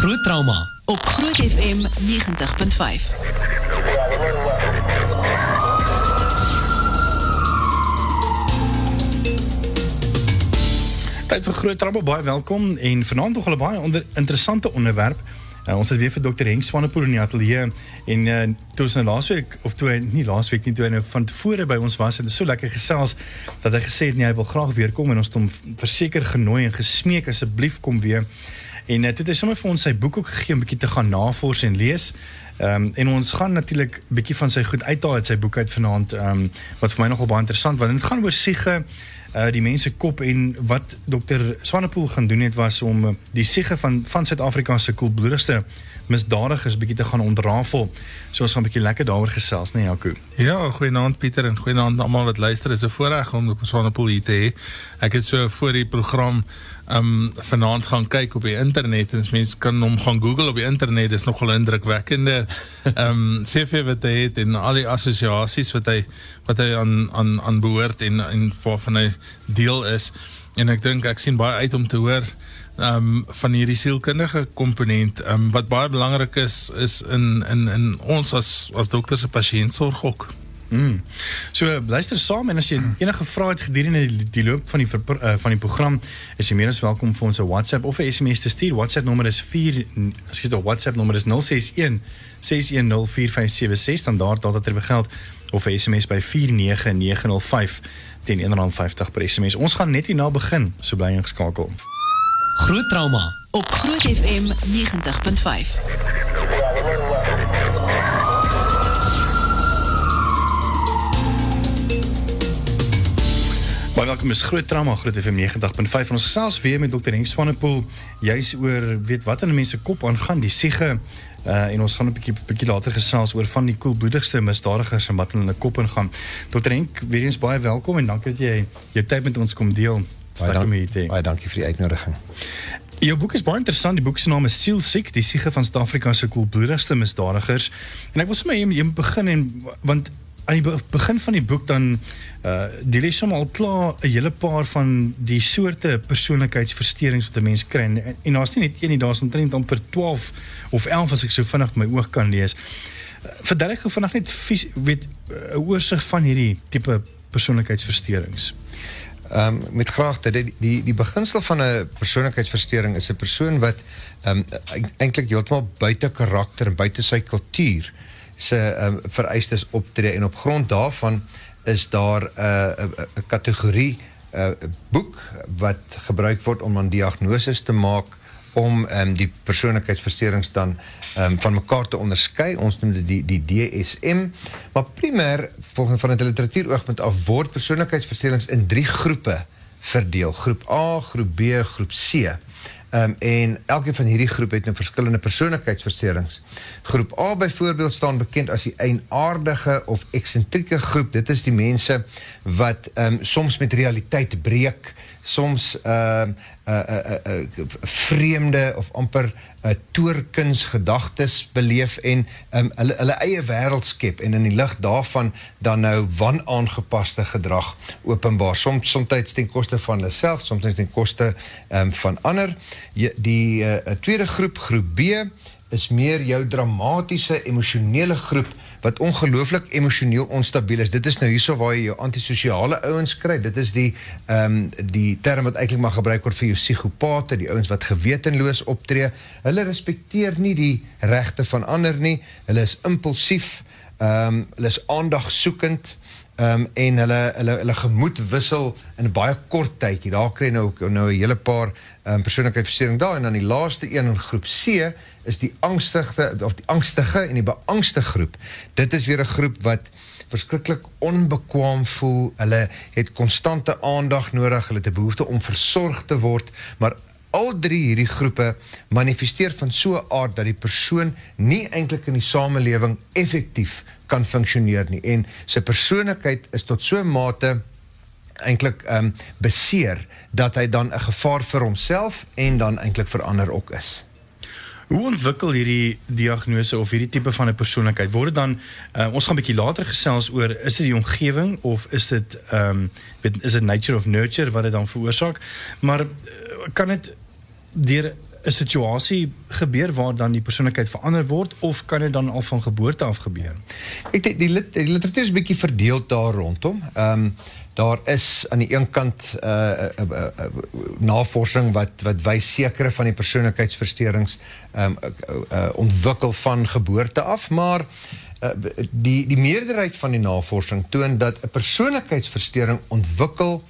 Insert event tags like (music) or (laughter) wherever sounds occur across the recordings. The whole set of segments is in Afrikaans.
Groot trauma op Groot FM 90.5. Tyd vir groot trauma baie welkom en vanaand nog 'n baie onder, interessante onderwerp. Uh, ons het weer vir Dr. Henk Swanepoel in die ateljee en uh, toe ons nou laasweek of toe hy nie laasweek nie toe hy nou van tevore by ons was en dit is so lekker gesels dat hy gesê het nee hy wil graag weer kom en ons het hom verseker genooi en gesmeek asseblief kom weer. En uh, toe het hy sommer vir ons sy boek ook gegee om bietjie te gaan navors en lees. Ehm um, en ons gaan natuurlik bietjie van sy goed uithaal uit sy boek uit vanaand ehm um, wat vir my nogal baie interessant want dit gaan oor siege uh die mense kop en wat dokter Swanepoel gaan doen het was om uh, die siege van van Suid-Afrika se koelbloedigste misdadigers bietjie te gaan ontrafel. So ons gaan 'n bietjie lekker daaroor gesels, nee Jaco. Ja, goeienaand Pieter en goeienaand almal wat luister. Dit is 'n voorreg om dokter Swanepoel hier te hê. Ek het so voor die program um vanaand gaan kyk op die internet en mense kan hom gaan Google op die internet. Dit is nogal indrukwekkende (laughs) um CV wat hy het en al die assosiasies wat hy wat hy aan aan aan behoort en en waarvan hy deel is. En ek dink ek sien baie uit om te hoor um van hierdie sielkundige komponent um wat baie belangrik is is in in in ons as as dokters se pasiëntsorg ook. Mm. So luister saam en as jy enige vrae het gedurende die, die loop van die ver, uh, van die program, is jy meer as welkom vir ons 'n WhatsApp of 'n SMS te stuur. WhatsApp nommer is 4 skiet op WhatsApp nommer is 061 6104576 dan daar daar dat dit begeld of 'n SMS by 49905 teen R1.50 per SMS. Ons gaan net hierna begin, so bly ingeskakel. Groot trauma op Groot FM 90.5. Baie welkom is Groot Trauma Groot FM 90.5 en ons gesels weer met Dr. Henk Swanepoel juis oor weet wat in mense kop aangaan die siege uh, en ons gaan 'n bietjie bietjie later gesels oor van die koelbloedigste misdadigers en wat in hulle kop ingaan. Dr. Henk, weer eens baie welkom en dankie dat jy jou tyd met ons kom deel. Baie, dank, baie dankie vir die uitnodiging. Jou boek is baie interessant. Die boek se naam is Siel Siek, die siege van Suid-Afrika se koelbloedigste misdadigers. En ek wil sommer jy begin en want aan die begin van die boek dan uh deel jy sommer al klaar 'n hele paar van die soorte persoonlikheidsversteurings wat 'n mens kry en, en daar's nie net een nie, daar's omtrent amper 12 of 11 as ek so vinnig my oog kan lees. Uh, Verduidelik gou vinnig net vies, weet 'n uh, oorsig van hierdie tipe persoonlikheidsversteurings. Ehm um, met graagte die die die beginsel van 'n persoonlikheidsversteuring is 'n persoon wat ehm um, eintlik heeltemal buite karakter en buite sy kultuur se ehm um, vereistes optree en op grond daarvan is daar 'n uh, 'n kategorie 'n uh, boek wat gebruik word om 'n diagnose te maak om ehm die persoonlikheidsversteurings dan ehm van mekaar te onderskei. Ons noem die die DSM. Maar primêr volgens van 'n literatuuroogpunt af word persoonlikheidsversteurings in drie groepe verdeel. Groep A, groep B, groep C. Um, en elkeen van hierdie groep het 'n nou verskillende persoonlikheidsversteurings. Groep A byvoorbeeld staan bekend as die eienaardige of eksentrieke groep. Dit is die mense wat um, soms met realiteit breek, soms ehm uh, uh, uh, uh, uh, vreemde of amper uh, toorkuns gedagtes beleef en um, hulle hulle eie wêreld skep en in die lig daarvan dan nou wanaangepaste gedrag openbaar. Soms soms ten koste van hulle self soms ten koste um, van ander. Die uh, tweede groep groep B is meer jou dramatiese emosionele groep wat ongelooflik emosioneel onstabiel is. Dit is nou hierso waar jy jou antisosiale ouens kry. Dit is die ehm um, die term wat eintlik maar gebruik word vir jou psigopate, die ouens wat gewetenloos optree. Hulle respekteer nie die regte van ander nie. Hulle is impulsief. Ehm um, hulle is aandagsoekend. Ehm um, en hulle hulle hulle gemoed wissel in 'n baie kort tydjie. Daar kry nou nou 'n hele paar um, persoonlikheidsversteuring daar en dan die laaste een in groep C is die angstige of die angstige en die beangste groep. Dit is weer 'n groep wat verskriklik onbekwaam voel. Hulle het konstante aandag nodig, hulle het 'n behoefte om versorg te word, maar al drie hierdie groepe manifesteer van so 'n aard dat die persoon nie eintlik in die samelewing effektief kan funksioneer nie en sy persoonlikheid is tot so 'n mate eintlik ehm um, beseer dat hy dan 'n gevaar vir homself en dan eintlik vir ander ook is. Hoe ontwikkel hierdie diagnose of hierdie tipe van 'n persoonlikheid? Word dit dan uh, ons gaan 'n bietjie later gesels oor is dit die omgewing of is dit ehm um, is dit nature of nurture wat dit dan veroorsaak? Maar uh, kan dit deur 'n situasie gebeur waar dan die persoonlikheid verander word of kan dit dan al van geboorte af gebeur? Ek die, die literatuur is bietjie verdeel daar rondom. Ehm daar is aan die een kant uh, navorsing wat wat wys sekere van die persoonlikheidsversteurings ehm ontwikkel van geboorte af, maar die die meerderheid van die navorsing toon dat 'n persoonlikheidsversteuring ontwikkel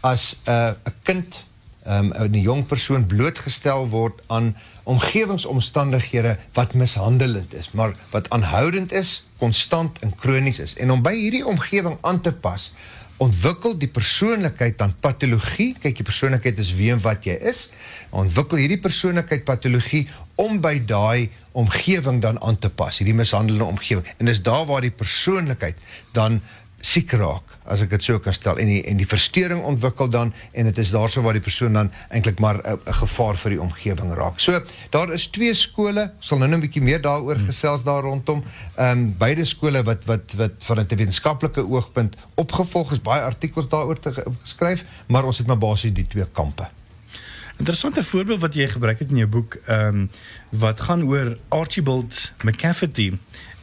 as 'n kind um, 'n jong persoon blootgestel word aan omgewingsomstandighede wat mishandelend is, maar wat aanhoudend is, konstant en kronies is. En om by hierdie omgewing aan te pas, ontwikkel die persoonlikheid dan patologie. Kyk, die persoonlikheid is wie en wat jy is. Ontwikkel hierdie persoonlikheid patologie om by daai omgewing dan aan te pas, hierdie mishandelende omgewing. En dis daar waar die persoonlikheid dan siek raak as ek dit so kan stel en die en die verstoring ontwikkel dan en dit is daarso waar die persoon dan eintlik maar 'n gevaar vir die omgewing raak. So daar is twee skole, sal nou net 'n bietjie meer daaroor gesels daar rondom. Ehm um, beide skole wat wat wat van 'n wetenskaplike oogpunt opgevolg is, baie artikels daaroor te geskryf, maar ons het maar basies die twee kampe. Interessante voorbeeld wat jy gebruik het in jou boek, ehm um, wat gaan oor Archibald McCafferty.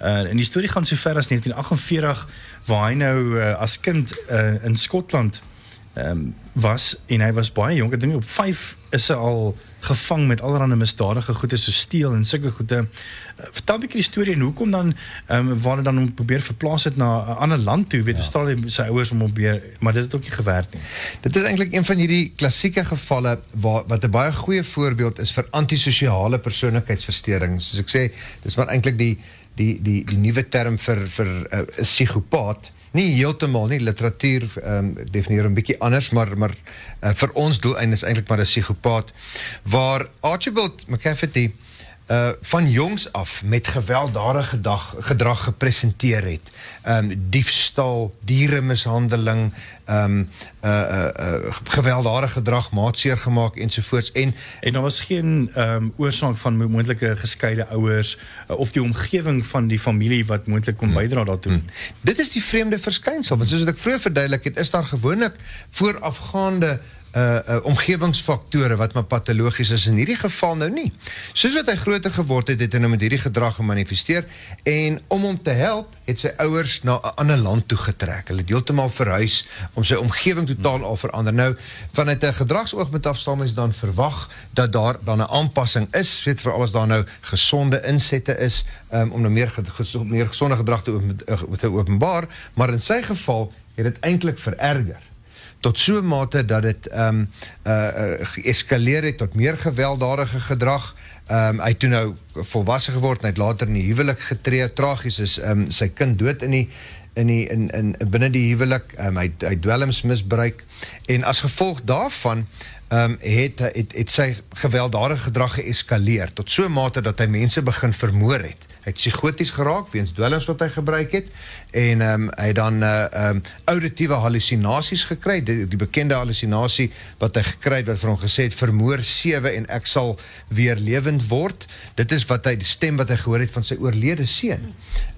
Uh en die storie gaan so ver as 1948 waar hy nou uh, as kind uh, in Skotland um, was en hy was baie jonk. Ek dink op 5 is hy al gevang met allerlei misdadige goede so steel en sulke goede. Uh, vertel 'n bietjie die storie en hoekom dan ehm um, waar hy dan hom probeer verplaas het na 'n ander land toe. Weet ja. Australië sy ouers om op weer, maar dit het ook nie gewerk nie. Dit is eintlik een van hierdie klassieke gevalle waar wat 'n baie goeie voorbeeld is vir antisosiale persoonlikheidsversteurings. Soos ek sê, dis maar eintlik die die die die nuwe term vir vir 'n uh, psigopaat nie heeltemal nie. Literatuur um, definieer 'n bietjie anders maar maar uh, vir ons doeleinde is eintlik maar 'n psigopaat waar Archibald McCafferty uh van jongs af met gewelddadige gedrag gedrag gepresenteer het. Um diefstal, dieremishandeling, um uh uh, uh gewelddadige gedrag, maatseer gemaak ensovoorts en en daar was geen um oorsaak van moontlike geskeide ouers uh, of die omgewing van die familie wat moontlik kon hmm. bydra daartoe. Hmm. Dit is die vreemde verskynsel want soos ek vroeër verduidelik het, is daar gewoonlik voorafgaande uh, uh omgewingsfaktore wat maar patologies is in hierdie geval nou nie. Soos wat hy groter geword het, het hy nou met hierdie gedrag gemanifesteer en om hom te help, het sy ouers na 'n ander land toe getrek. Hulle het heeltemal verhuis om sy omgewing totaal al verander. Nou vanuit 'n gedragsoogpunt af staan dan verwag dat daar dan 'n aanpassing is, weet vir alles daar nou gesonde insette is um, om nou meer gesonde meer gesonde gedrag te, open, te openbaar, maar in sy geval het dit eintlik vererger tot so 'n mate dat dit ehm um, uh, uh geeskaleer het tot meer gewelddadige gedrag. Ehm um, hy toe nou volwasse geword en hy het later in die huwelik getree. Tragies is ehm um, sy kind dood in die in die in in binne die huwelik. Ehm um, hy hy dwelms misbruik en as gevolg daarvan ehm um, het, het het sy gewelddadige gedrag geeskaleer tot so 'n mate dat hy mense begin vermoor het. Hy het psigoties geraak weens dwelms wat hy gebruik het en um, hy dan uh um, auditiewe hallusinasies gekry. Die, bekende hallusinasie wat hy gekry het wat vir hom gesê het vermoor sewe en ek sal weer lewend word. Dit is wat hy die stem wat hy gehoor het van sy oorlede seun.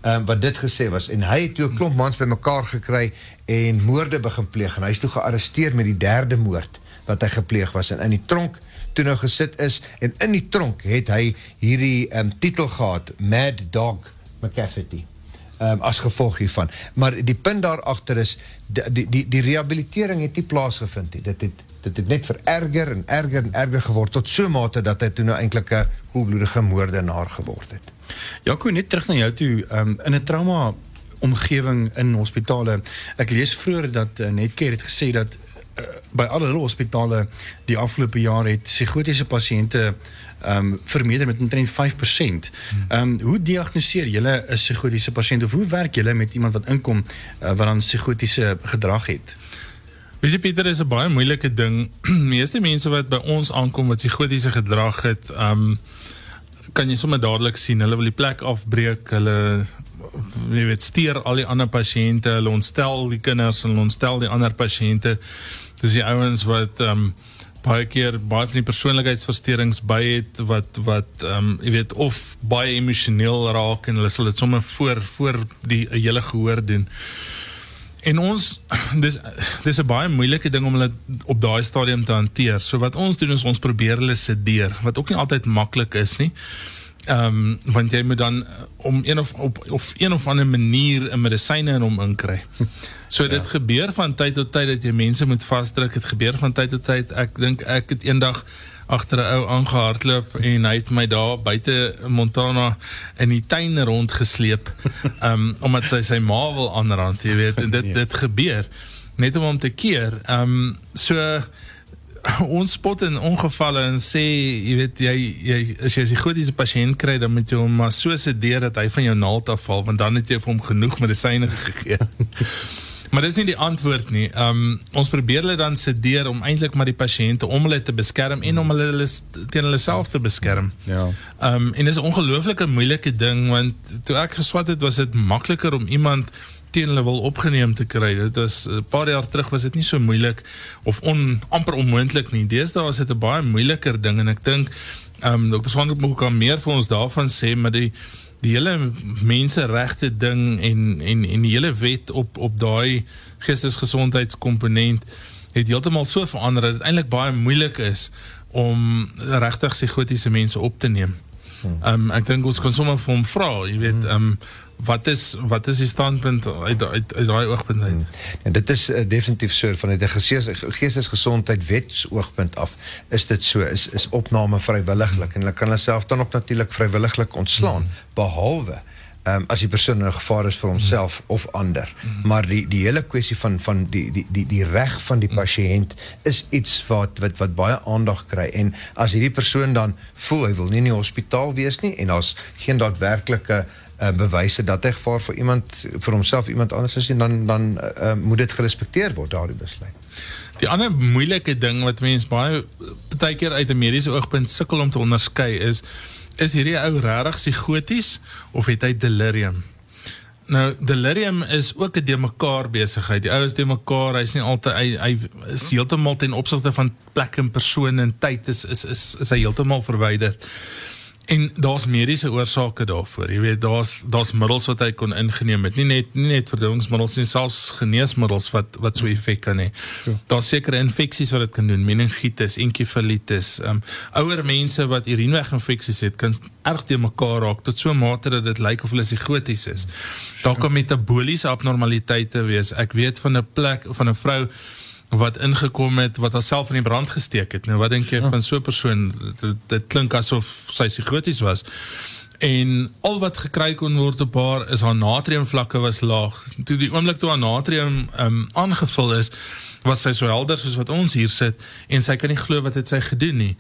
Um, wat dit gesê was en hy het toe 'n klomp mans bymekaar gekry en moorde begin pleeg en hy is toe gearresteer met die derde moord wat hy gepleeg was en in die tronk toe nou gesit is en in die tronk het hy hierdie um, titel gehad Mad Dog McCafferty um, as gevolg hiervan. Maar die punt daar achter is die, die, die rehabilitering het nie plaasgevind nie. Dit het, dit het net vererger en erger en erger geword tot so mate dat hy toe nou eindelijk een koelbloedige moordenaar geword het. Jaco, net terug na jou toe um, in een trauma omgeving in hospitale. Ek lees vroeger dat uh, Netcare het gesê dat by alle hulle hospitale die afgelope jaar het psigotiese pasiënte ehm um, vermeerder met omtrent 5%. Ehm um, hoe diagnoseer julle 'n psigotiese pasiënt of hoe werk julle met iemand wat inkom uh, wat dan psigotiese gedrag het? Weet jy Pieter, is 'n baie moeilike ding. (clears throat) Meeste mense wat by ons aankom wat psigotiese gedrag het, ehm um, kan jy sommer dadelik sien hulle wil die plek afbreek, hulle jy weet steur al die ander pasiënte, hulle ontstel die kinders en ontstel die ander pasiënte dis die ouens wat um, baie keer baie van die persoonlikheidsversteurings by het wat wat um, jy weet of baie emosioneel raak en hulle sal dit sommer voor voor die hele gehoor doen En ons (clears throat) dis dis 'n baie moeilike ding om hulle op daai stadium te hanteer. So wat ons doen is ons probeer hulle sedeer, wat ook nie altyd maklik is nie. Ehm um, want jy moet dan om een of op of een of ander manier 'n medisyne in hom inkry. (laughs) So ja. dit gebeur van tyd tot tyd dat jy mense moet vasdruk. Dit gebeur van tyd tot tyd. Ek dink ek het eendag agter 'n ou aangehardloop en hy het my daar buite Montana in die tuin rondgesleep um (laughs) omdat hy sy ma wil aanrand, jy weet, en dit dit gebeur net om hom te keer. Um so (laughs) ons spot in ongevalle en sê jy weet jy jy as jy as jy goed is 'n pasiënt kry dan moet jy hom maar so sedeer dat hy van jou naald afval want dan het jy vir hom genoeg medisyne gegee. (laughs) Maar dis nie die antwoord nie. Um ons probeer hulle dan sedeer om eintlik maar die pasiënte om hulle te beskerm en om hulle, hulle teen hulle self te beskerm. Ja. Um en dis 'n ongelooflike moeilike ding want toe ek geswat het was dit makliker om iemand teen hulle wil opgeneem te kry. Dit was 'n paar jaar terug was dit nie so moeilik of on amper onmoontlik nie. Deesdae is dit 'n baie moeiliker ding en ek dink um Dr. Swanger moet kan meer vir ons daarvan sê, maar die die hele menseregte ding en en en die hele wet op op daai geestesgesondheidskomponent het heeltemal so verander dat dit eintlik baie moeilik is om regtig psigotiese mense op te neem. Hmm. Ehm um, ek dink ons kan sommer vir hom vra, jy weet, hmm. ehm um, wat is wat is die standpunt uit uit uit daai oogpunt uit? Hmm. En dit is uh, definitief so van uit 'n geestesgesondheid wets oogpunt af is dit so is is opname vrywilliglik en hulle kan hulle self dan ook natuurlik vrywilliglik ontslaan hmm. behalwe um, as die persoon 'n gevaar is vir homself mm. of ander. Mm. Maar die die hele kwessie van van die die die die reg van die pasiënt is iets wat wat wat baie aandag kry en as hierdie persoon dan voel hy wil nie in die hospitaal wees nie en daar's geen daadwerklike uh, bewyse dat hy gevaar vir iemand vir homself iemand anders is en dan dan uh, moet dit gerespekteer word daardie besluit. Die ander moeilike ding wat mense baie baie keer uit 'n mediese oogpunt sukkel om te onderskei is is hierdie ou regtig psigoties of het hy delirium? Nou delirium is ook 'n de mekaar besigheid. Die ou is de mekaar, hy's nie altyd hy hy is heeltemal ten opsigte van plek en persoon en tyd is is is, is hy heeltemal verwyder. En daar's mediese oorsake daarvoor. Jy weet, daar's daar's middels wat hy kon ingeneem het. Nie net nie net verdowingmiddels nie, selfs geneesmiddels wat wat so effek kan hê. Sure. Daar's sekere infeksies wat dit kan doen, meningitis, enkefalitis. Um ouer mense wat urineweginfeksies het, kan erg te mekaar raak tot so 'n mate dat dit lyk of hulle psigoties is. Sure. Daar kan metaboliese abnormaliteite wees. Ek weet van 'n plek van 'n vrou wat ingekom het wat haarself in die brand gesteek het. Nou wat dink jy van so 'n persoon? Dit, dit klink asof sy psigoties was. En al wat gekry kon word op haar is haar natriumvlakke was laag. Toe die oomblik toe haar natrium um, aangevul is, was sy so helder soos wat ons hier sit en sy kan nie glo wat dit sy gedoen nie.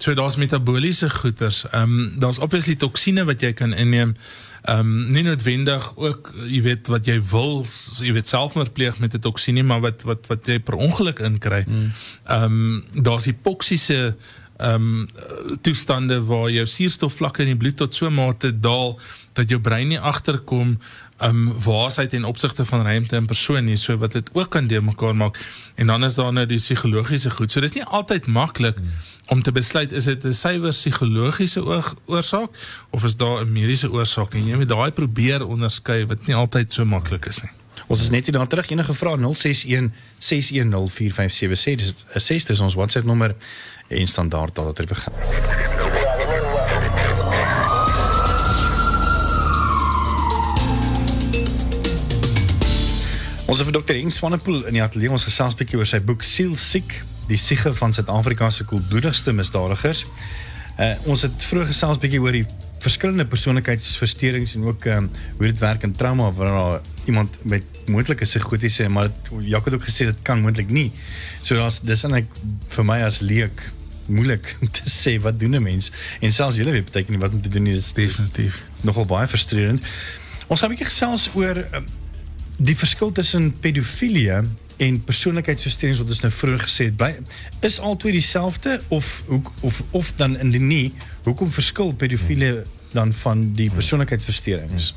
So daar's metaboliese goeters. Ehm um, daar's obviously toksine wat jy kan inneem. Ehm um, nie noodwendig ook jy weet wat jy wil, jy weet selfmoord pleeg met 'n toksien nie, maar wat wat wat jy per ongeluk inkry. Hmm. Ehm um, daar's hipoksiese ehm um, toestande waar jou suurstofvlakke in die bloed tot so mate daal dat jou brein nie agterkom um waarheid en opsigte van ruimte en persoon nie so wat dit ook kan deur mekaar maak. En dan is daar nou die psigologiese goed. So dis nie altyd maklik om te besluit is dit 'n suiwer psigologiese oorsaak of is daar 'n mediese oorsaak? En jy moet daai probeer onderskei wat nie altyd so maklik is nie. Ons is net hier dan terug. Enige vrae? 061 610 4576 dis 'n 6 dis ons WhatsApp nommer en standaard daar dat jy begin. Ons het vir Dr. Henk Swanepoel in die ateljee ons gesels bietjie oor sy boek Siel siek, die siege van Suid-Afrika se koelbloedigste misdadigers. Uh ons het vroeër gesels bietjie oor die verskillende persoonlikheidsversteurings en ook um, hoe dit werk in trauma waar daar iemand met moontlike psigotiese maar Jacques het ook gesê dit kan moontlik nie. So daar's dis eintlik vir my as leek moeilik (laughs) om te sê wat doen 'n mens en selfs julle weet baie keer nie wat om te doen nie. Dit is definitief nogal baie frustrerend. Ons het 'n bietjie gesels oor um, die verskil tussen pedofilie en persoonlikheidsversteurings wat ons nou vroeër gesê het, bly is albei dieselfde of of of dan in die nie, hoekom verskil pedofilie dan van die persoonlikheidsversteurings?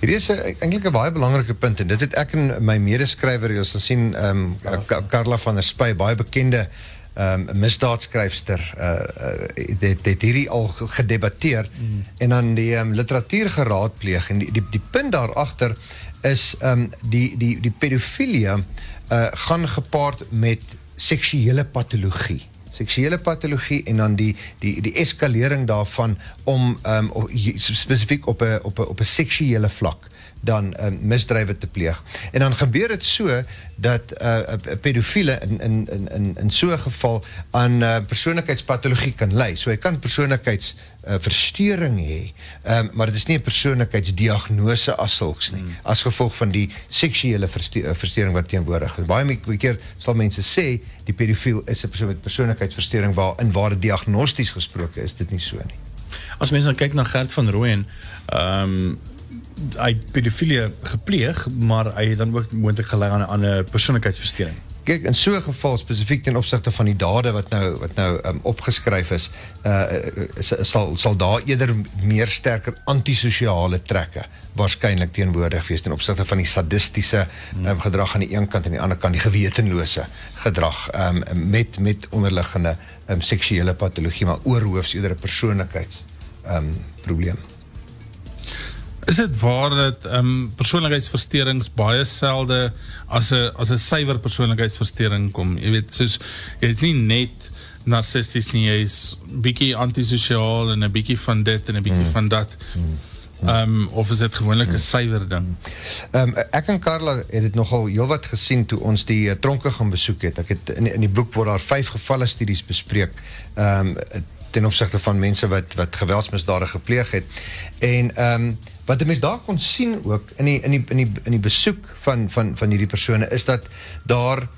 Hierdie is eintlik 'n baie belangrike punt en dit het ek en my medeskrywer, sien, ehm um, Karla van der Spy, baie bekende ehm um, misdaadskryfster uh, uh het hierdie al gedebatteer mm. en dan die um, literatuur geraadpleeg en die die, die punt daar agter is ehm die die die pedofilie uh gaan gepaard met seksuele patologie seksuele patologie en dan die die die eskalering daarvan om ehm spesifiek op 'n op op seksuele vlak dan um, misdrywe te pleeg. En dan gebeur dit so dat uh, pedofiele in in in in in so 'n geval aan uh, persoonlikheidspatologie kan lei. So hy kan persoonlikheids uh, verstoring hê. Ehm um, maar dit is nie 'n persoonlikheidsdiagnose as sulks nie, hmm. as gevolg van die seksuele verstoring wat teenwoordig is. Baie keer sal mense sê die pedofiel is 'n persoon met persoonlikheidsversteuring waar in ware diagnosties gesproke is dit nie so nie. As mense dan kyk na Gert van Rooyen, ehm um, hy pedofilie gepleeg, maar hy het dan ook moontlik gelei aan 'n ander persoonlikheidsversteuring. Kyk, in so 'n geval spesifiek ten opsigte van die dade wat nou wat nou um, opgeskryf is, uh sal sal daar eerder meer sterker antisosiale trekke waarskynlik teenwoordig wees ten opsigte van die sadistiese um, gedrag aan die een kant en aan die ander kant die gewetenlose gedrag um, met met onderliggende um, seksuele patologie maar oorhoofs eerder 'n persoonlikheids um, probleem. Is dit waar dat ehm um, persoonlikheidsversteurings baie selde as 'n as 'n suiwer persoonlikheidsversteuring kom? Jy weet, soos jy het nie net narcissisties nie, jy's bietjie antisosiaal en 'n bietjie van dit en 'n bietjie hmm. van dat. Ehm um, of is dit gewoonlik 'n suiwer ding? Ehm um, ek en Karla het dit nogal heelwat gesien toe ons die uh, tronke gaan besoek het. Ek het in in die boek word daar vyf gevalle studies bespreek. Ehm um, ten opsigte van mense wat wat geweldsmisdade gepleeg het. En ehm wat 'n mens daar kon sien ook in die in die in die in die besoek van van van hierdie persone is dat daar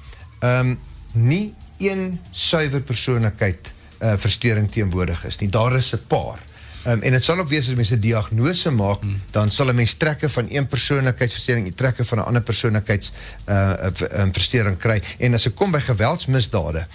ehm um, nie een suiwer persoonlikheid uh verstoring teenwoordig is nie. Daar is 'n paar. Ehm um, en dit sal ook wees as mense diagnose maak, hmm. dan sal 'n mens trekke van een persoonlikheidsversteuring, die trekke van 'n ander persoonlikheids uh 'n versteuring kry. En as dit kom by geweldsmisdade,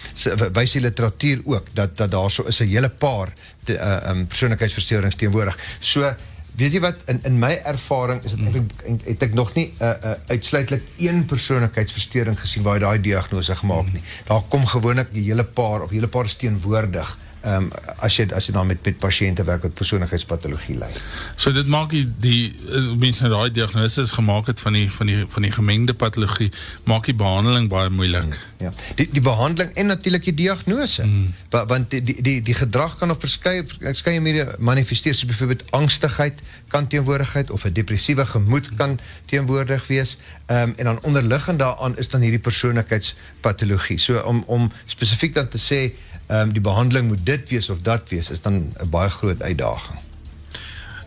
wys die literatuur ook dat dat daar so is 'n hele paar te, uh um persoonlikheidsversteurings teenwoordig. So weet jy wat in in my ervaring is dit hmm. eintlik het ek nog nie 'n uh, uh, uitsluitlik een persoonlikheidsversteuring gesien waar daai diagnose gemaak nie. Daar kom gewoonlik 'n hele paar of 'n hele paar teenwoordig ehm um, as jy as jy dan met met pasiënte werk wat persoonlikheidspatologie ly. So dit maak die die eh, mense nou daai diagnose gemaak het van die van die van die gemengde patologie maak die behandeling baie moeilik. Mm, ja. Die die behandeling en natuurlik die diagnose. Mm. Wa, want die, die die die gedrag kan op verskeie verskeie maniere manifesteer, so byvoorbeeld angstigheid kan teenwoordigheid of 'n depressiewe gemoed kan teenwoordig wees. Um, en dan onderliggend daaraan is dan hierdie persoonlikheidspatologie. So om om spesifiek dan te sê um, die behandeling moet dit wees of dat wees, is dan 'n baie groot uitdaging.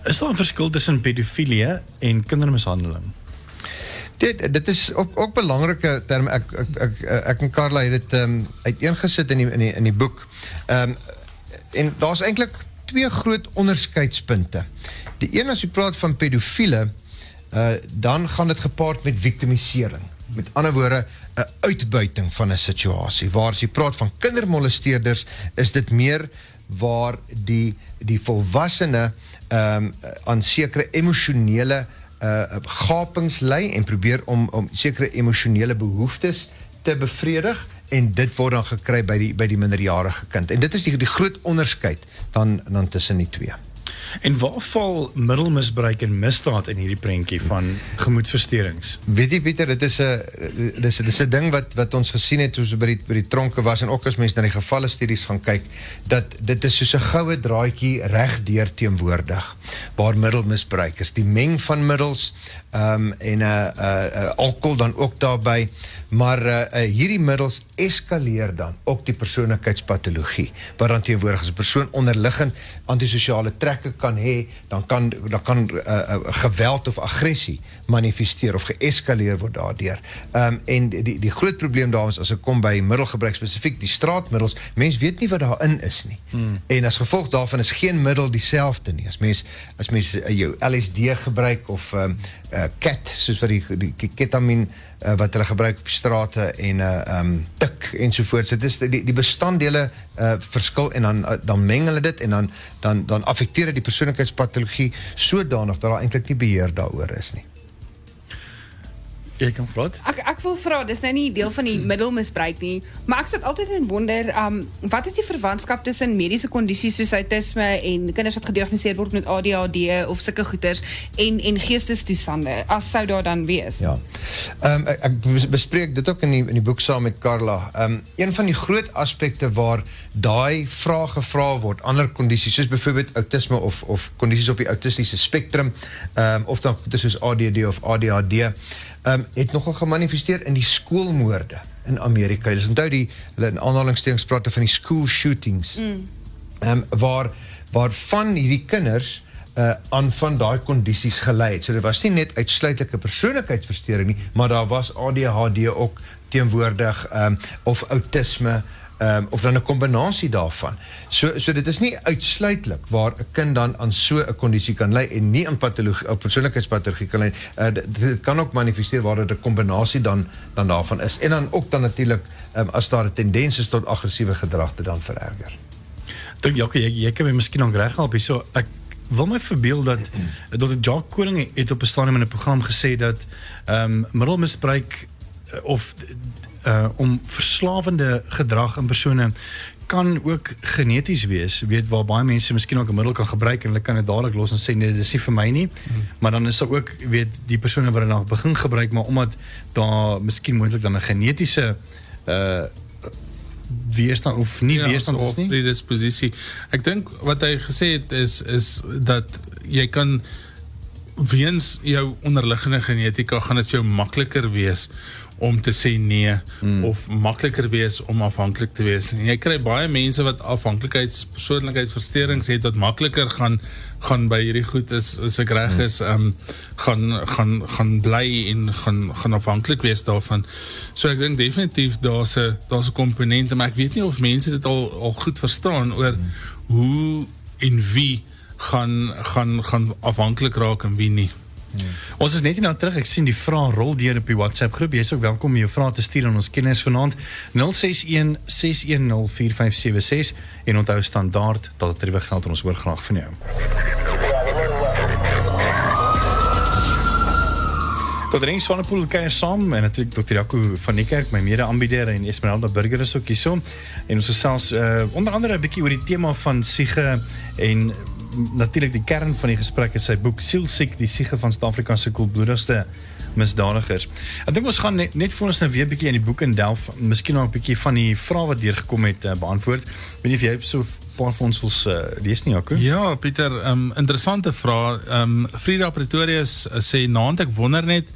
Is daar 'n verskil tussen pedofilie en kindermishandeling? Dit dit is ook ook belangrike term ek ek ek ek en Karla het dit ehm um, uiteengesit in die in die in die boek. Ehm um, en daar's eintlik twee groot onderskeidspunte. Die een as jy praat van pedofiele, uh dan gaan dit gepaard met victimisering. Met ander woorde, 'n uitbuiting van 'n situasie. Waar as jy praat van kindermolesteerders, is dit meer waar die die volwassene ehm um, aan sekere emosionele uh gapings lê en probeer om om sekere emosionele behoeftes te bevredig en dit word dan gekry by die by die minderjarige kind. En dit is die die groot onderskeid dan dan tussen die twee. En waar val middelmisbruik en misdaad in hierdie prentjie van gemoedversteurings? Weet jy Pieter, dit is 'n dis dis 'n ding wat wat ons gesien het toe ons by die by die tronke was en ook as mense na die gevalle studies gaan kyk, dat dit is soos 'n goue draadjie reg deur teenwoordig waar middelmisbruik is. Die meng van middels ehm um, en 'n uh, uh, alkohol dan ook daarbey maar uh, uh, hierdie middels eskaleer dan ook die persoonlikheidspatologie wat dan teenwoordig is 'n persoon onderliggend antisosiale trekke kan hê dan kan dan kan uh, uh, geweld of aggressie manifesteer of geeskaleer word daardeur. Ehm um, en die die groot probleem daar is as ek kom by middelgebruik spesifiek die straatmiddels, mense weet nie wat daarin is nie. Hmm. En as gevolg daarvan is geen middel dieselfde nie. As mens as mens uh, jou LSD gebruik of ehm um, uh, ket soos wat die die ketamine uh, wat hulle gebruik op strate en uh, um tik ensovoorts. Dit is die die bestanddele uh verskil en dan uh, dan meng hulle dit en dan dan dan affekteer dit die persoonlikheidspatologie sodanig dat daar eintlik nie beheer daaroor is nie. Jy kan praat. Ek ek wil vra, dis nou nie deel van die (clears throat) middelmisbruik nie, maar ek sit altyd en wonder, um wat is die verwantskap tussen mediese kondisies soos autisme en kinders wat gediagnoseer word met ADHD of sulke goeters en en geestestoestande as sou daar dan wees? Ja. Ehm um, ek, ek bespreek dit ook in die in die boek saam met Carla. Ehm um, een van die groot aspekte waar daai vrae gevra word, ander kondisies soos byvoorbeeld autisme of of kondisies op die autistiese spektrum, ehm um, of dan soos ADD of ADHD, ehm um, het nogal gemanifesteer in die skoolmoorde in Amerika. Jy onthou die hulle in aanhalingstekens praat van die school shootings. Mm. um, waar waar van hierdie kinders uh, aan van daai kondisies gelei het. So dit was nie net uitsluitlike persoonlikheidsversteuring nie, maar daar was ADHD ook teenwoordig um, of autisme um, of dan 'n kombinasie daarvan. So so dit is nie uitsluitlik waar 'n kind dan aan so 'n kondisie kan lei en nie aan patologie of persoonlikheidspatologie kan lei. Uh, dit kan ook manifesteer waar dit 'n kombinasie dan dan daarvan is. En dan ook dan natuurlik um, as daar 'n tendens is tot aggressiewe gedrag te dan vererger. Dink Jacques, jy jy kan my miskien nog reg help hierso. Ek wil my verbeel dat Dr. Jacques Koning het op 'n stadium in 'n program gesê dat ehm um, middelmisbruik of uh om verslawende gedrag in persone kan ook geneties wees, weet waar baie mense miskien ook 'n middel kan gebruik en hulle kan dit dadelik los en sê nee, dis nie vir my nie. Hmm. Maar dan is daar ook weet die persone wat dit nou begin gebruik maar omdat daar miskien moontlik dan 'n genetiese uh weerstand of nie ja, weerstand is nie. predisposisie. Ek dink wat hy gesê het is is dat jy kan weens jou onderliggende genetika gaan dit jou makliker wees om te sê nee hmm. of makliker wees om afhanklik te wees. En jy kry baie mense wat afhanklikheids persoonlikheidsversteurings het wat makliker gaan gaan by hierdie goed is as ek reg is, ehm um, gaan gaan gaan bly en gaan gaan afhanklik wees daarvan. So ek dink definitief daar's 'n daar's 'n komponent, maar ek weet nie of mense dit al al goed verstaan oor hmm. hoe en wie gaan gaan gaan afhanklik raak en wie nie. Hmm. Ons is net nou terug. Ek sien die vrae rol deur op die WhatsApp groep. Jy is ook welkom om jou vrae te stuur aan ons kenners vanaand 061 610 4576 en onthou standaard dat dit terwyl geld en ons hoor graag van jou. Tot van 'n pool kuier saam en natuurlik Dr. Jaco van die kerk, my mede-aanbieder en Esmeralda Burger is ook hier so. En ons gesels uh, onder andere 'n bietjie oor die tema van siege en natuurlik die kern van die gesprek is sy boek Sielsiek, die siege van Suid-Afrika se koelbloedigste misdadigers. Ek dink ons gaan net net vir ons nou weer 'n bietjie in die boek in delf, miskien nog 'n bietjie van die vrae wat deurgekom het uh, beantwoord. Weet nie of jy so paar van ons wil uh, lees nie, Jaco? Ja, Pieter, um, interessante vrae. Ehm um, Frida Pretorius uh, sê naand ek wonder net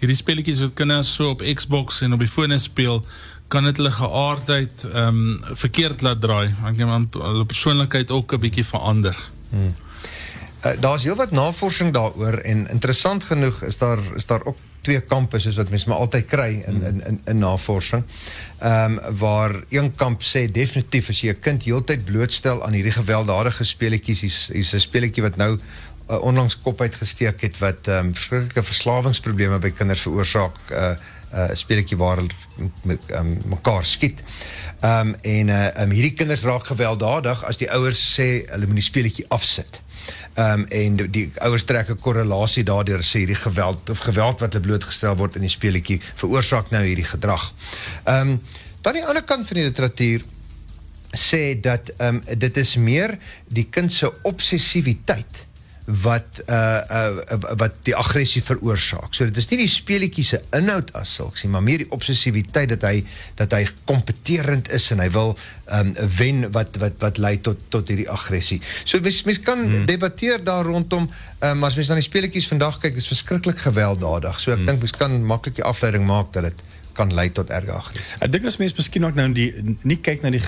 hierdie speletjies wat kinders so op Xbox en op die fone speel kan dit hulle geaardheid ehm um, verkeerd laat draai. Ek dink aan hulle persoonlikheid ook 'n bietjie verander. Hmm. Uh, daar is heel wat navorsing daaroor en interessant genoeg is daar is daar ook twee kampe soos wat mense maar altyd kry in in in, in navorsing. Ehm um, waar een kamp sê definitief as jy 'n kind heeltyd blootstel aan hierdie gewelddadige speletjies, hier's 'n speletjie wat nou uh, onlangs kop uitgesteek het wat ehm um, verskriklike verslawingsprobleme by kinders veroorsaak. Uh, uh 'n speletjie waar hulle met um, mekaar skiet. Ehm um, en uh um, hierdie kinders raak gewelddadig as die ouers sê hulle moet die speletjie afsit. Ehm um, en die, die ouers trek 'n korrelasie daardeur sê hierdie geweld of geweld wat hulle blootgestel word in die speletjie veroorsaak nou hierdie gedrag. Ehm um, dan die ander kant van die literatuur sê dat ehm um, dit is meer die kind se obsessiwiteit wat uh uh wat die aggressie veroorsaak. So dit is nie die speletjie se inhoud as sulks nie, maar meer die obsessiwiteit dat hy dat hy kompeterend is en hy wil um wen wat wat wat lei tot tot hierdie aggressie. So mens mens kan hmm. debatteer daar rondom, um, maar as mens na die speletjies vandag kyk, is verskriklik gewelddadig. So ek hmm. dink mens kan maklik die afleiding maak dat dit kan lei tot erge aggressie. Ek dink as mense miskien ook nou die nie kyk na die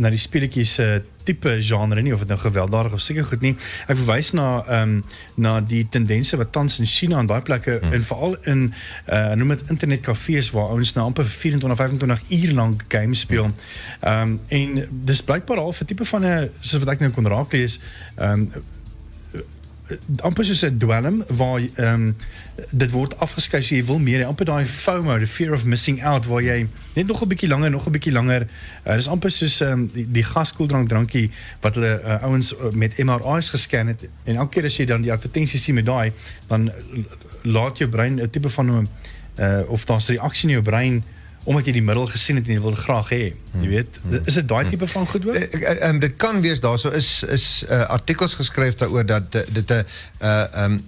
na die speletjies se uh, tipe genre nie of dit nou gewelddadig of seker goed nie. Ek verwys na ehm um, na die tendense wat tans in China en daai plekke hmm. en veral in uh noem dit internetkafees waar ouens nou amper 24 25 uur lank games speel. Ehm um, en dis blykbaar al 'n tipe van 'n soos wat ek nou kon raak lees ehm um, amper soos 'n dwelm waar ehm um, dit word afgeskei so jy wil meer. Amper daai FOMO the fear of missing out waar jy net nog 'n bietjie langer nog 'n bietjie langer uh, dis amper soos ehm um, die, die gaskoeldrank drankie wat hulle uh, ouens uh, met MRI's gescan het. En elke keer as jy dan die advertensie sien met daai dan laat jou brein 'n tipe van 'n uh of daar's 'n reaksie in jou brein omdat jy die middel gesien het en jy wil graag hê. Jy weet, is dit daai tipe van goed ook? Ehm um, dit kan wees daarso is is uh, artikels geskryf daaroor dat dit 'n uh um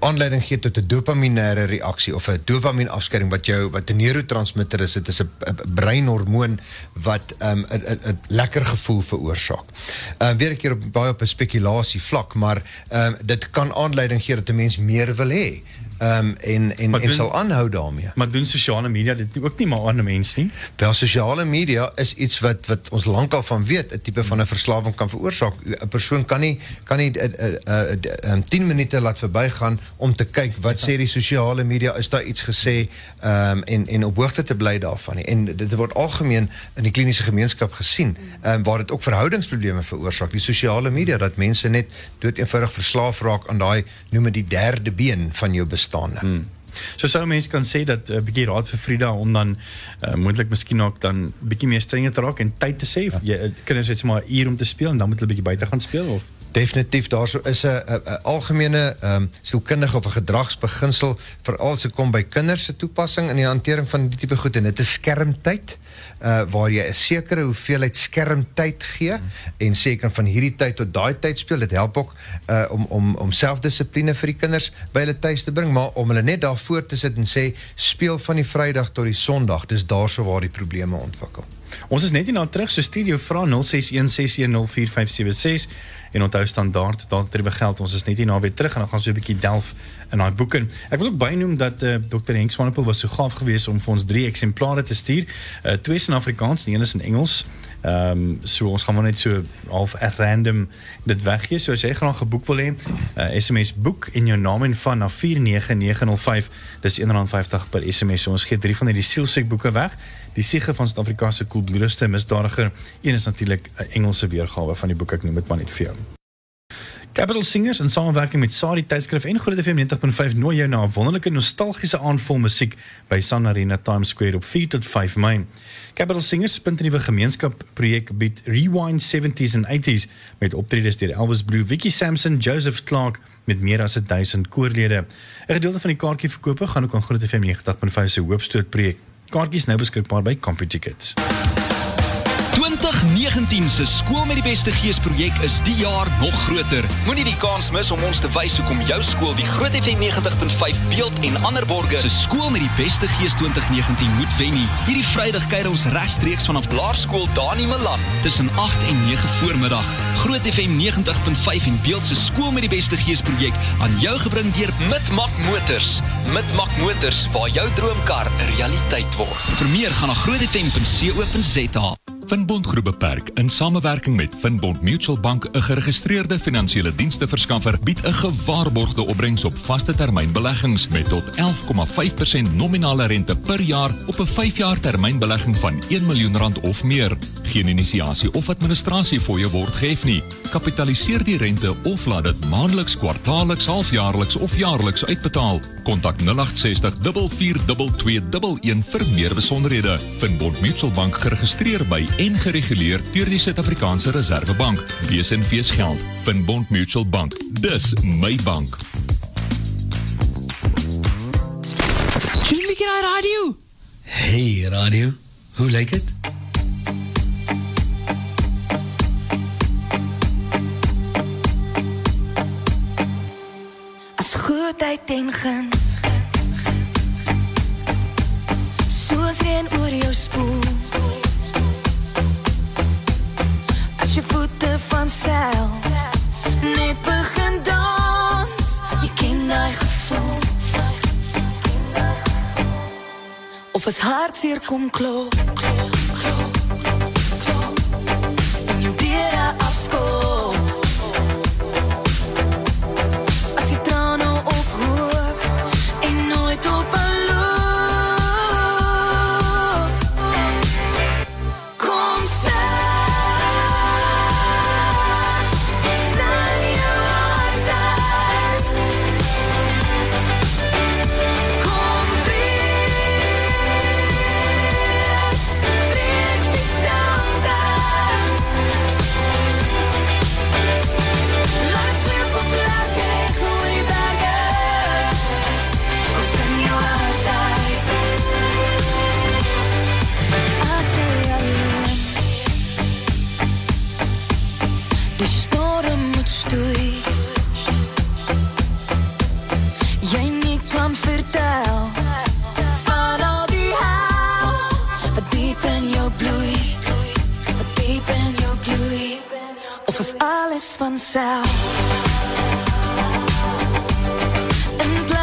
aanleiding gee tot 'n dopaminêre reaksie of 'n dopamien afskeiding wat jou wat 'n neurotransmitter is. Dit is 'n breinhormoon wat 'n um, 'n lekker gevoel veroorsaak. Ehm uh, weer 'n keer op baie op 'n spekulasie vlak, maar ehm um, dit kan aanleiding gee dat 'n mens meer wil hê. Ehm um, en en maar en doen, sal aanhou daarmee. Maar doen sosiale media dit ook nie maar aan 'n mens nie? Wel sosiale media is iets wat wat ons lankal van weet, 'n tipe van 'n verslawing kan veroorsaak. 'n Persoon kan nie kan nie 'n uh, uh, uh, 10 minute laat verbygaan om te kyk wat sê die sosiale media, is daar iets gesê ehm um, en en op hoogte te bly daarvan nie. En dit word algemeen in die kliniese gemeenskap gesien, ehm um, waar dit ook verhoudingsprobleme veroorsaak. Die sosiale media dat mense net dood eenvoudig verslaaf raak aan daai noem dit die derde been van jou bestaan bestaande. Hmm. So sou mense kan sê dat 'n uh, bietjie raad vir Frida om dan uh, moontlik miskien ook dan bietjie meer strenger te raak en tyd te sê. Ja. Jy uh, kinders het sommer 'n uur om te speel en dan moet hulle bietjie buite gaan speel of Definitief daar so is 'n algemene ehm um, sielkundige of 'n gedragsbeginsel veral as dit kom by kinders se toepassing in die hantering van die tipe goed en dit is skermtyd uh waar jy 'n sekere hoeveelheid skermtyd gee hmm. en seker van hierdie tyd tot daai tyd speel dit help ook uh om om om selfdissipline vir die kinders by hulle tuis te bring maar om hulle net daar voor te sit en sê speel van die Vrydag tot die Sondag dis daarso waar die probleme ontwikkel. Ons is net hier na terug so studio vra 0616104576 en onthou standaard terwyl geld ons is net hier na weer terug en dan gaan so 'n bietjie delf in daai boeke. Ek wil ook bynoem dat uh, Dr Henk Swanepoel was so gaaf geweest om vir ons drie eksemplare te stuur. Uh, twee is in Afrikaans, die een is in Engels. Ehm um, so ons gaan maar net so half random dit weggee. So as jy graag 'n boek wil hê, uh, SMS boek en jou naam en van na 49905. Dis R1.50 per SMS. So ons gee drie van hierdie sielsiek boeke weg. Die siege van Suid-Afrikaanse koelbloedigste misdadiger. Een is natuurlik 'n Engelse weergawe van die boek ek noem dit maar net vir jou. Capital Singers in samewerking met Sari tydskrif en Groot FM 90.5 nooi jou na 'n wonderlike nostalgiese aanvol musiek by Sun Arena Times Square op 4 tot 5 Mei. Capital Singers spint 'n nuwe gemeenskap projek bied Rewind 70s and 80s met optredes deur Elvis Blue, Vicky Sampson, Joseph Clark met meer as 1000 koorlede. 'n Gedeelte van die kaartjieverkope gaan ook aan Groot FM 90.5 se hoofstoot projek. Kaartjies nou beskikbaar by CompuTickets. 2019 se skool met die beste gees projek is die jaar nog groter. Moenie die kans mis om ons te wys hoekom jou skool die Groot FM 90.5 beeld en ander borgers se skool met die beste gees 2019 moet wen nie. Hierdie Vrydag kuier ons regstreeks vanaf Laerskool Dani Milan tussen 8 en 9 voormiddag. Groot FM 90.5 en beeld se skool met die beste gees projek aan jou gebring deur Mitmak Motors. Mitmak Motors waar jou droomkar realiteit word. Vir meer gaan na grootfm.co.za. Finbond Groep Beperk in samewerking met Finbond Mutual Bank, 'n geregistreerde finansiële diensverskaffer, bied 'n gewaarborgde opbrengs op vaste termynbeleggings met tot 11,5% nominale rente per jaar op 'n 5-jaar termynbelegging van 1 miljoen rand of meer. Geen inisiasie of administrasie jou word gehef nie. Kapitaliseer die rente of laat dit maandeliks, kwartaalliks, halfjaarliks of jaarliks uitbetaal. Kontak 0860 44221 vir meer besonderhede. Finbond Mutual Bank geregistreer by en gereguleer deur die Suid-Afrikaanse Reserwebank. BSNV's geld, Finbond Mutual Bank. Dis my bank. Sien jy die radio? Hey radio, hoe lyk dit? As goedheid en guns Soos reën oor jou spoel Of het hart zeer komt klop. jy nie kan vertel van al die hel wat diep in jou bloei wat diep in jou bloei. Of is alles vanzelf? En blij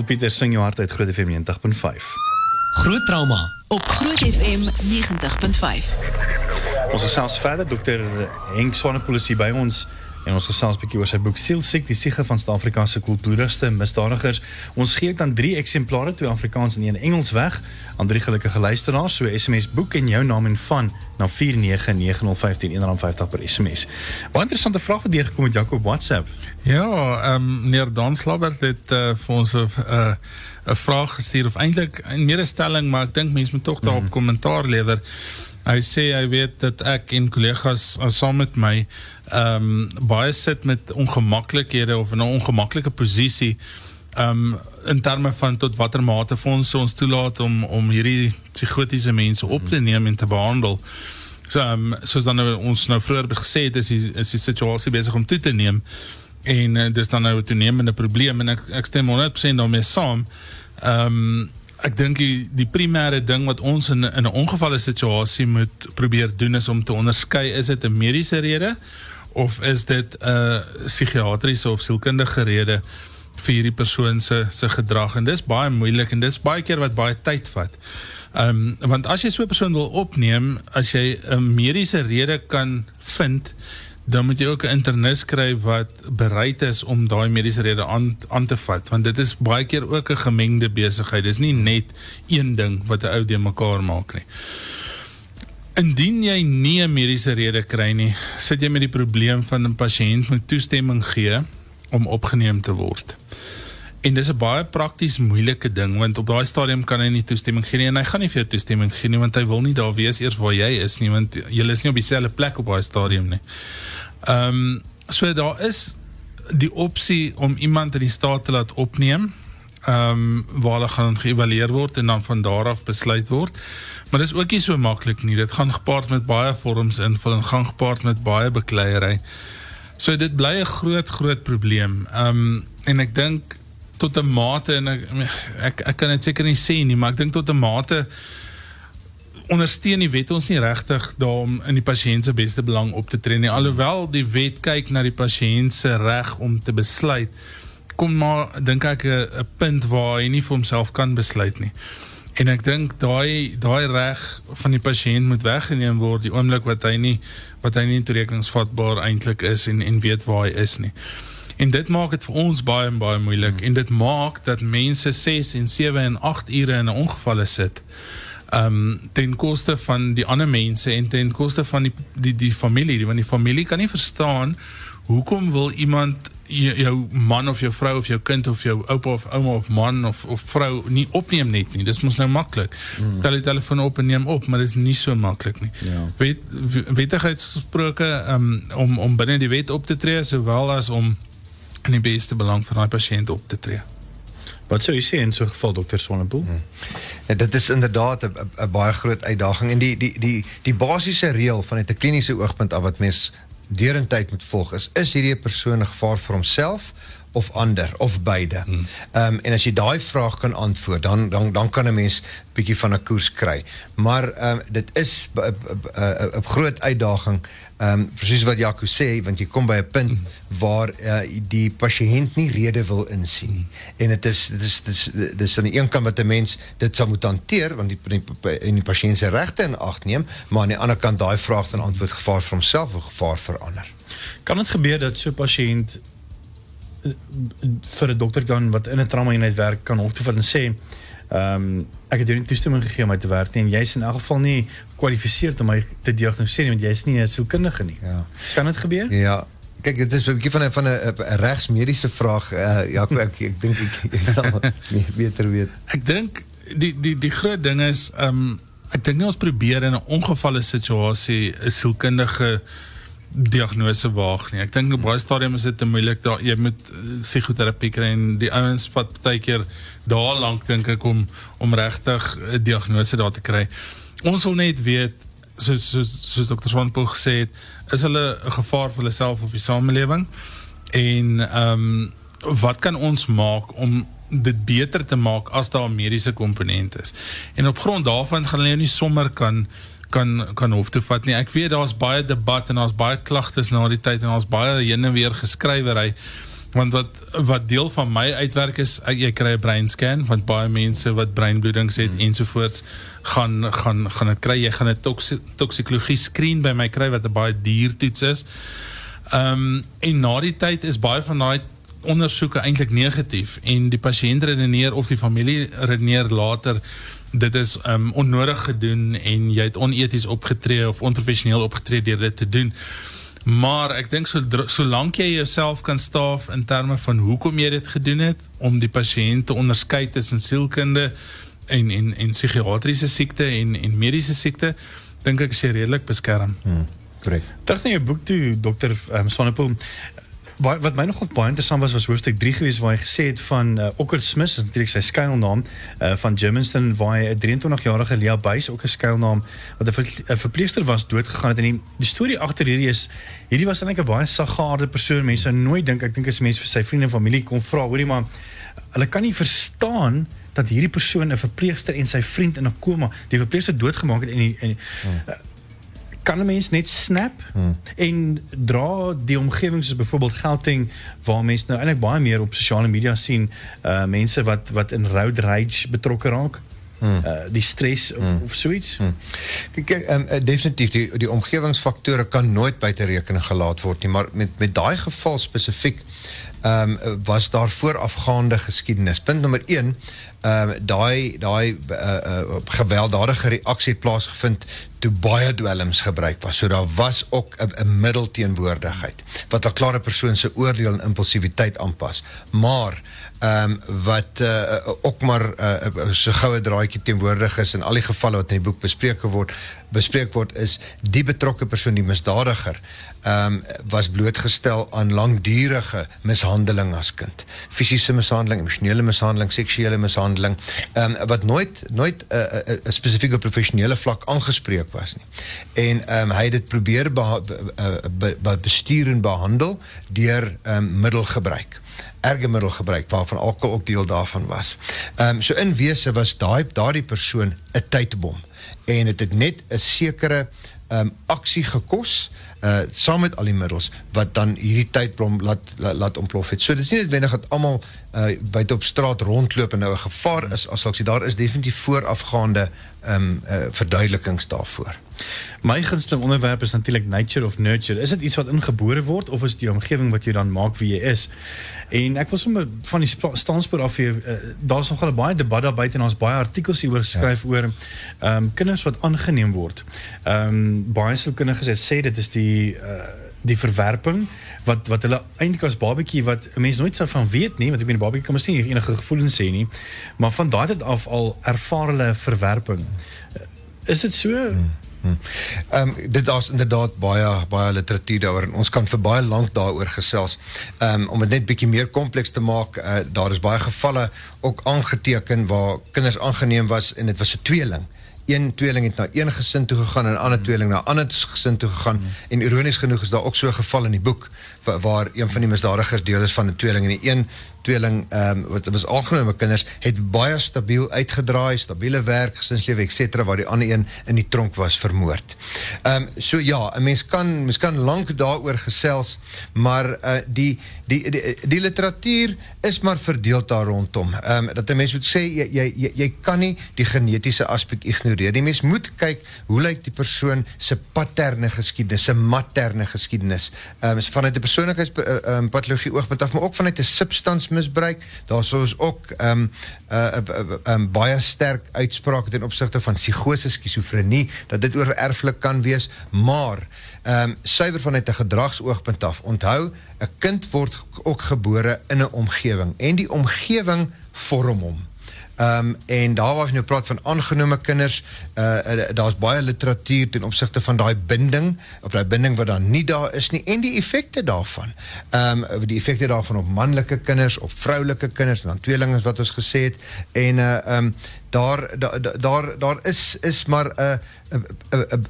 uit. Liesel Pieter sing jou hart uit Groot FM 90.5. Groot trauma op Groot FM 90.5. Ons gesels verder Dr Henk Swanepoel is hier by ons en ons gesels 'n bietjie oor sy boek Siel siek die siege van Suid-Afrikaanse kultuuriste misdadigers. Ons gee dan 3 eksemplare, twee Afrikaans en een Engels weg aan drie gelukkige luisteraars. So SMS boek en jou naam en van na 49915 R1.50 per SMS. Baie interessante vraag wat deurgekom het Jacob WhatsApp. Ja, ehm um, meneer Dan Slabbert het uh, vir ons 'n uh, 'n vraag gestuur of eintlik 'n medestelling, maar ek dink mense moet tog daarop kommentaar lewer. Hy sê hy weet dat ek en kollegas uh, saam met my um, baie sit met ongemaklikhede of in 'n ongemaklike posisie ehm um, in terme van tot watter mate fondse ons toelaat om om hierdie psigotiese mense op te neem en te behandel. So um, soos dan nou, ons nou vroeër gesê het is die, is die situasie besig om toe te neem en uh, dis dan nou 'n toenemende probleem en ek ek stem 100% daarmee saam. Ehm um, ek dink die die primêre ding wat ons in in 'n ongevalle situasie moet probeer doen is om te onderskei is dit 'n mediese rede of is dit 'n uh, psigiatriese of sielkundige rede vir hierdie persoon se se gedrag en dis baie moeilik en dis baie keer wat baie tyd vat. Ehm um, want as jy so 'n persoon wil opneem, as jy 'n mediese rede kan vind, dan moet jy ook 'n internis kry wat bereid is om daai mediese rede aan aan te vat want dit is baie keer ook 'n gemengde besigheid. Dis nie net een ding wat 'n ou de mekaar maak nie. Indien jy nie 'n mediese rede kry nie, sit jy met die probleem van 'n pasiënt moet toestemming gee om opgeneem te word. En dis 'n baie prakties moeilike ding want op daai stadium kan hy nie toestemming gee nie en hy gaan nie vir jou toestemming gee nie want hy wil nie daar wees eers waar jy is nie want jy is nie op dieselfde plek op daai stadium nie. Ehm um, so daar is die opsie om iemand in die staat te laat opneem ehm um, waar hulle gaan geëvalueer word en dan van daar af besluit word. Maar dis ook nie so maklik nie. Dit gaan gepaard met baie vorms invul en gaan gepaard met baie bekleierery. So dit bly 'n groot groot probleem. Ehm um, en ek dink tot 'n mate en ek ek, ek kan dit seker nie sê nie, maar ek dink tot 'n mate ondersteun die wet ons nie regtig daarom in die pasiënt se beste belang op te tree nie. Alhoewel die wet kyk na die pasiënt se reg om te besluit, kom maar dink ek 'n punt waar hy nie vir homself kan besluit nie. En ek dink daai daai reg van die pasiënt moet weggeneem word die oomblik wat hy nie wat hy nie toerekeningsvatbaar eintlik is en en weet waar hy is nie. En dit maak dit vir ons baie en baie moeilik hmm. en dit maak dat mense 6 en 7 en 8 ure in 'n ongeval sit. Um ten koste van die ander mense en ten koste van die die die familie, want die familie kan nie verstaan hoekom wil iemand jou man of jou vrou of jou kind of jou oupa of ouma of man of of vrou nie opneem net nie. Dis mos nou maklik. Mm. Tel die telefoon op en neem op, maar dit is nie so maklik nie. Ja. Wet wettigheidsgesproke um, om om binne die wet op te tree sowel as om in die beste belang van daai pasiënt op te tree. Wat sou jy sê in so 'n geval dokter Swanepoel? Hmm. Ja, dit is inderdaad 'n baie groot uitdaging en die die die die basiese reël vanuit 'n kliniese oogpunt af wat mens deurentyd moet volg is is hierdie persoon gevaar vir homself of ander of beide. Ehm um, en as jy daai vraag kan antwoord, dan dan dan kan 'n mens bietjie van 'n koers kry. Maar ehm um, dit is 'n 'n 'n groot uitdaging. Ehm um, presies wat Jaco sê, want jy kom by 'n punt waar uh, die pasiënt nie rede wil insien nie. En dit is dit is dit is dis aan die een kant wat 'n mens dit sal moet hanteer want die en die pasiënt se regte in ag neem, maar aan die ander kant daai vraag dan antwoord gevaar vir homself of gevaar vir ander. Kan dit gebeur dat so 'n pasiënt eh, vir 'n dokter dan wat in 'n trauma eenheid werk kan op te vat en sê ehm um, ek het jou nie toestemming gegee om my te werk nie en jy's in elk geval nie gekwalifiseer om my te diagnoseer nie want jy's nie 'n sielkundige nie. Ja. Kan dit gebeur? Ja. Kyk, dit is 'n bietjie van 'n van regsmediese vraag. Uh, ja, ek ek dink ek, ek sal nie beter weet. Ek dink die die die groot ding is ehm um, ek dink nie ons probeer in 'n ongevalle situasie 'n sielkundige diagnose waag nie. Ek dink op baie stadium is dit te moeilik daar jy moet eh, psigoterapie kry en die ouens vat baie keer daar lank dink ek om om regtig 'n diagnose daar te kry. Ons wil net weet soos soos soos dokter Swanepoel gesê het, is hulle 'n gevaar vir hulle self of die samelewing? En ehm um, wat kan ons maak om dit beter te maak as daar 'n mediese komponent is. En op grond daarvan gaan hulle jou nie sommer kan kan kan hof toe vat nie. Ek weet daar's baie debat en daar's baie klagtes na die tyd en daar's baie heen en weer geskrywery want wat wat deel van my uitwerk is ek, jy kry 'n breinscan want baie mense wat breinbloedings het hmm. ensovoorts gaan gaan gaan dit kry jy gaan 'n toks, toksikologie screen by my kry wat 'n baie duur toets is. Ehm um, en na die tyd is baie van daai ondersoeke eintlik negatief en die pasiënt redeneer of die familie redeneer later dit is um, onnodig gedoen en jy het oneties opgetree of onprofessioneel opgetree deur dit te doen. Maar ek dink so solank jy jouself kan staaf in terme van hoekom jy dit gedoen het om die pasiënt te onderskei tussen sielkunde en en en psigiatriese siekte en en mediese siekte, dink ek is jy redelik beskerm. Hmm, Korrek. Terug na jou boek toe Dr. Um, Sonnepoel. Baie, wat my nogal baie interessant was was hoofstuk 3 gewees waar hy gesê het van uh, Ockert Smith, is natuurlik sy skuilnaam, uh, van Germiston waar hy 'n 23-jarige Lea Buys ook 'n skuilnaam wat 'n ver, 'n verpleegster was doodgegaan het en die, die storie agter hierdie is hierdie was eintlik 'n baie saggaarde persoon. Mense sou nooit dink ek dink as mense vir sy vriende en familie kon vra, hoorie maar hulle kan nie verstaan dat hierdie persoon 'n verpleegster en sy vriend in 'n koma, die verpleegster doodgemaak het en, die, en hmm kan 'n mens net snap hmm. en dra die omgewing soos byvoorbeeld Gauteng waar mense nou eintlik baie meer op sosiale media sien uh mense wat wat in road rage betrokke raak. Hmm. Uh die stres of, hmm. of so iets. Hmm. Kyk, um, uh, definitief die die omgewingsfaktore kan nooit buite rekening gelaat word nie, maar met met daai geval spesifiek ehm um, was daar voorafgaande geskiedenis. Punt nommer 1 ehm um, daai daai uh, uh, gewelddadige reaksie plaasgevind toe baie dwelms gebruik was. So daar was ook 'n middelteenwoordigheid wat 'n klare persoon se oordeel en impulsiwiteit aanpas. Maar ehm um, wat uh, ook maar uh, so goue draadjie teenwoordig is in al die gevalle wat in die boek bespreek word, bespreek word is die betrokke persoon die misdadiger ehm um, was blootgestel aan langdurige mishandeling as kind. Fisiese mishandeling, emosionele mishandeling, seksuele mishandeling, ehm um, wat nooit nooit 'n uh, 'n uh, spesifieke professionele vlak aangespreek was nie. En um, hy het dit probeer be, be, be, bestuur en behandel deur um, middelgebruik erge middelgebruik waarvan alkohol ook deel daarvan was. Ehm um, so in wese was daai daardie persoon 'n tydbom en dit het, het net 'n sekere ehm um, aksie gekos uh saam met al die middels wat dan hierdie tydbom laat laat, ontplof het. So dit is nie noodwendig dat almal uh buite op straat rondloop en nou 'n gevaar is as ek sê daar is definitief voorafgaande ehm um, uh verduidelikings daarvoor. My gunsteling onderwerp is natuurlik nature of nurture. Is dit iets wat ingebore word of is dit die omgewing wat jou dan maak wie jy is? En ek wil sommer van die staanspoor af hier uh, daar's nogal baie debat daar buite en ons baie artikels hieroor geskryf ja. oor ehm um, kinders wat aangeneem word. Ehm um, baie sielkundiges het sê dit is die uh, die verwerping wat wat hulle eintlik as babatjie wat 'n mens nooit sou van weet nie want ek meen babatjie kan mos nie enige gevoelens sê nie maar van daai tyd af al ervaar hulle verwerping is dit so hmm. Ehm um, dit daar's inderdaad baie baie literatuur daaroor en ons kan vir baie lank daaroor gesels. Ehm um, om dit net bietjie meer kompleks te maak, uh, daar is baie gevalle ook aangeteken waar kinders aangeneem was en dit was 'n tweeling. Een tweeling het na een gesin toe gegaan en 'n ander tweeling na 'n ander gesin toe gegaan hmm. en ironies genoeg is daar ook so 'n geval in die boek waar, waar een van die misdadigers deel is van 'n tweeling en die een tweeling um, wat was aangenome kinders het baie stabiel uitgedraai, stabiele werk, gesinslewe et cetera waar die ander een in die tronk was vermoord. Um, so ja, 'n mens kan mens kan lank daaroor gesels, maar uh die die die, die literatuur is maar verdeel daar rondom. Um, dat 'n mens moet sê jy jy jy, jy kan nie die genetiese aspek ignoreer. Die mens moet kyk hoe lyk die persoon se paterne geskiedenis, se materne geskiedenis. Ehm um, vanuit um, patologie oogpunt af, maar ook vanuit 'n substans misbruik. Daar sou ons ook ehm um, 'n uh, uh, uh, um, baie sterk uitsprake ten opsigte van psigose, skizofrenie, dat dit oor erflik kan wees, maar ehm um, suiwer vanuit 'n gedragsoogpunt af. Onthou, 'n kind word ook gebore in 'n omgewing en die omgewing vorm hom. Um, en daar waar jy nou praat van aangenome kinders, uh, uh daar's baie literatuur ten opsigte van daai binding of daai binding wat dan nie daar is nie en die effekte daarvan. Ehm die effekte daarvan op manlike kinders, op vroulike kinders, dan tweelinge wat gesê het en uh ehm daar daar daar daar is is maar 'n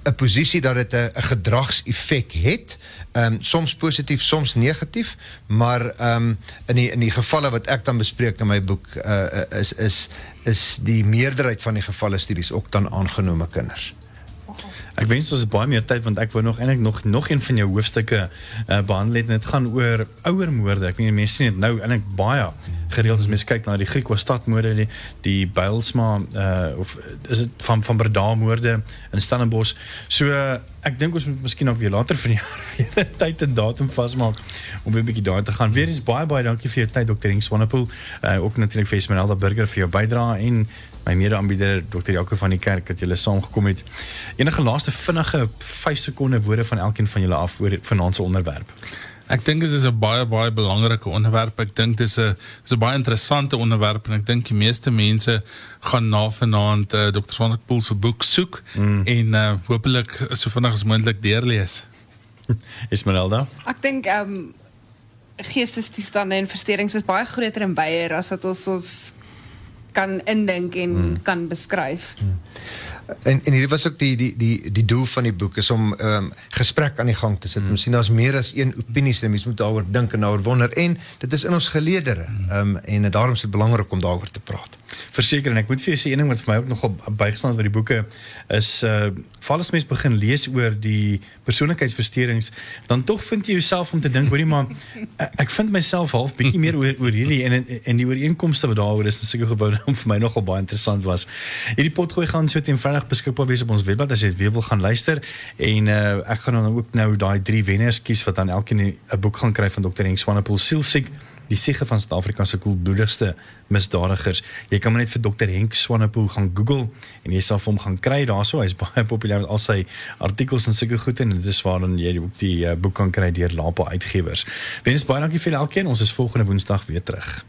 'n posisie dat dit 'n 'n gedragseffek het. Ehm soms positief, soms negatief, maar ehm in die die gevalle wat ek dan bespreek in my boek uh, is is is die meerderheid van die gevalle studies ook dan aangenome kinders. Ek wens ons baie meer tyd want ek wou nog eintlik nog nog een van jou hoofstukke uh, behandel het en dit gaan oor ouer moorde. Ek weet mense sien dit nou eintlik baie gereeld as mense kyk na die Griekse stadmoorde die die Bylsma uh of is dit van van Breda moorde in Stellenbosch. So uh, ek dink ons moet miskien nog weer later van die (laughs) jaar weer tyd en datum vasmaak om weer 'n bietjie daarin te gaan. Weer eens baie baie dankie vir jou tyd Dr. Henk Swanepoel. Uh ook natuurlik vir Esmeralda Burger vir jou bydrae en my mede-aanbieder Dr. Jaco van die kerk dat julle saamgekom het. Enige laaste vinnige 5 sekonde woorde van elkeen van julle af oor vanaand se onderwerp. Ek dink dit is 'n baie baie belangrike onderwerp. Ek dink dit is 'n is 'n baie interessante onderwerp en ek dink die meeste mense gaan na vanaand uh, Dr. Swanepoel se boek soek mm. en uh, hopelik so vinnig as moontlik deurlees. (laughs) Esmeralda? Ek dink ehm um, geestesstoestande en versteurings is baie groter en byer as wat ons ons kan indink en hmm. kan beskryf. Hmm. En en hier was ook die die die die doel van die boek is om ehm um, gesprek aan die gang te sit. Hmm. Miskien daar's meer as een opinie, so mense moet daaroor dink en daaroor wonder en dit is in ons geleedere. Ehm um, en daarom is dit belangrik om daaroor te praat. Verseker en ek moet vir jou sê een ding wat vir my ook nogal bygestaan het by die boeke is uh val as mens begin lees oor die persoonlikheidsversteurings, dan tog vind jy jouself om te dink, hoorie maar (laughs) ek vind myself half bietjie meer oor oor hierdie en en die ooreenkomste wat daaroor is, is seker gebou om (laughs) vir my nogal baie interessant was. Hierdie potgooi gaan so teen Vrydag beskikbaar wees op ons webblad as jy weer wil gaan luister en uh ek gaan dan ook nou daai drie wenners kies wat dan elkeen 'n boek gaan kry van Dr. Henk Swanepoel Sielsiek die siege van Suid-Afrika se koelbloedigste misdadigers. Jy kan maar net vir Dr Henk Swanepoel gaan Google en jy sal hom gaan kry daarso. Hy's baie populêr met al sy artikels en sulke goed en dit is waar dan jy ook die uh, boek kan kry deur Lapa Uitgewers. Wens baie dankie vir elkeen. Ons is volgende Woensdag weer terug.